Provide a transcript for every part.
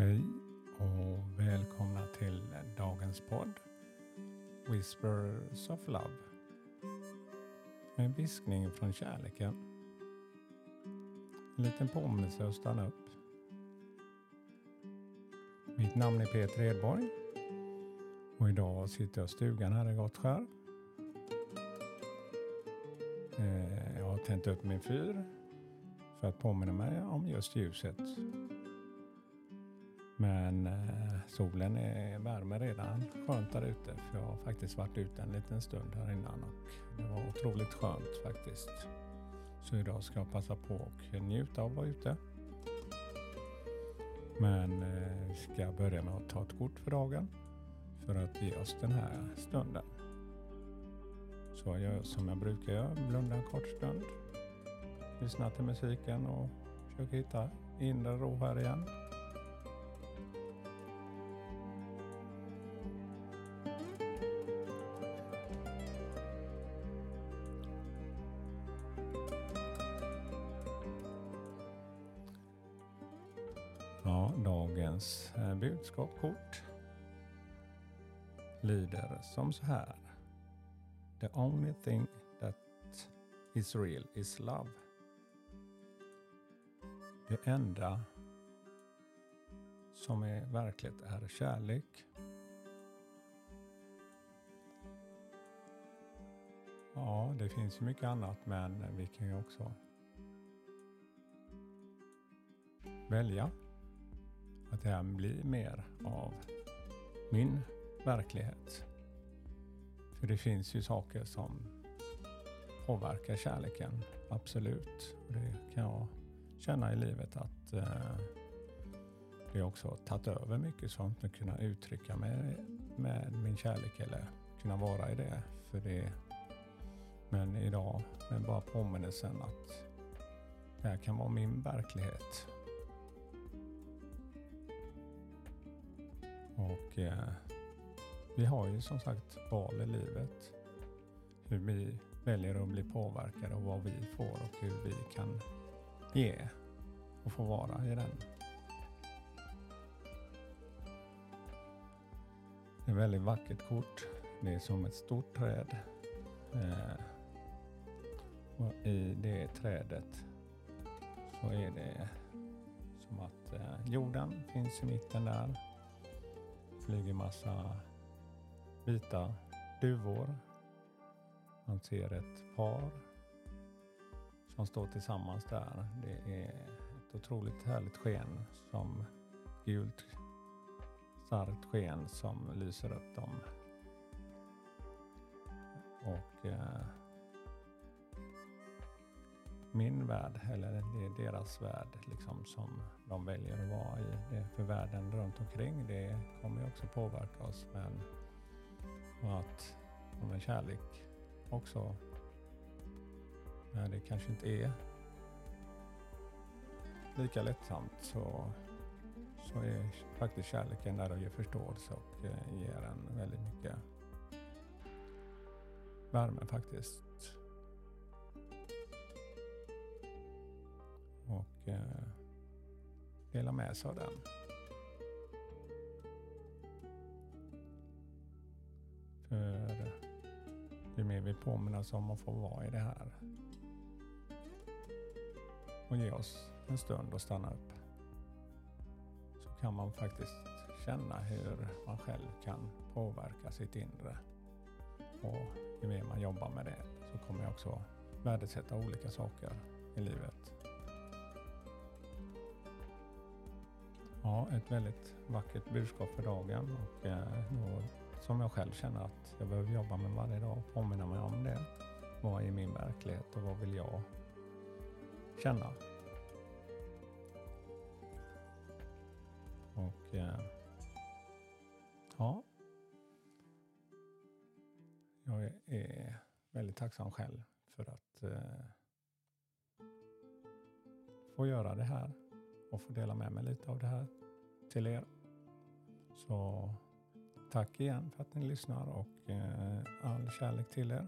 Hej och välkomna till dagens podd Whispers of Love. En viskning från kärleken. En liten påminnelse att stanna upp. Mitt namn är Peter Edborg och idag sitter jag i stugan här i Gottskär. Eh, jag har tänt upp min fyr för att påminna mig om just ljuset men eh, solen är värme redan skönt där ute för jag har faktiskt varit ute en liten stund här innan och det var otroligt skönt faktiskt. Så idag ska jag passa på och njuta av att vara ute. Men eh, vi ska börja med att ta ett kort för dagen för att ge oss den här stunden. Så jag gör som jag brukar göra, blunda en kort stund, lyssna till musiken och försöka hitta inre ro här igen. Ja, dagens eh, budskapskort lyder som så här. The only thing that is real is love. Det enda som är verkligt är kärlek. Ja, det finns ju mycket annat men vi kan ju också välja att det här blir mer av min verklighet. För det finns ju saker som påverkar kärleken, absolut. Och det kan jag känna i livet att eh, det också har tagit över mycket sånt att kunna uttrycka mig med min kärlek eller kunna vara i det. För det men idag med bara påminnelsen att det här kan vara min verklighet Och eh, vi har ju som sagt val i livet. Hur vi väljer att bli påverkade och vad vi får och hur vi kan ge och få vara i den. Det är ett väldigt vackert kort. Det är som ett stort träd. Eh, och I det trädet så är det som att eh, jorden finns i mitten där flyger massa vita duvor. Man ser ett par som står tillsammans där. Det är ett otroligt härligt sken som gult starkt sken som lyser upp dem. Och eh, min värld, eller det är deras värld liksom, som de väljer att vara i. Det för världen runt omkring det kommer ju också påverka oss. Men att med kärlek också, när det kanske inte är lika lättsamt så, så är faktiskt kärleken där och ger förståelse och eh, ger en väldigt mycket värme faktiskt. Eh, dela med sig av den. För eh, ju mer vi påminner om att få vara i det här och ge oss en stund och stanna upp så kan man faktiskt känna hur man själv kan påverka sitt inre. Och ju mer man jobbar med det så kommer jag också värdesätta olika saker i livet. Ja, ett väldigt vackert budskap för dagen och eh, som jag själv känner att jag behöver jobba med varje dag och påminna mig om det. Vad är min verklighet och vad vill jag känna? Och eh, ja, jag är väldigt tacksam själv för att eh, få göra det här och få dela med mig lite av det här till er. Så tack igen för att ni lyssnar och eh, all kärlek till er.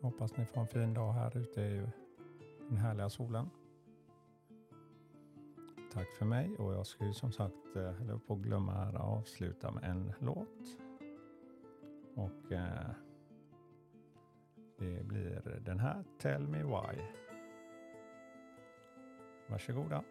Hoppas ni får en fin dag här ute i den härliga solen. tack för mig och jag ska ju som sagt, eh, höll på att glömma här, avsluta med en låt. Och eh, det blir den här Tell Me Why. Varsågoda.